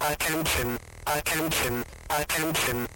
Attention, attention, attention.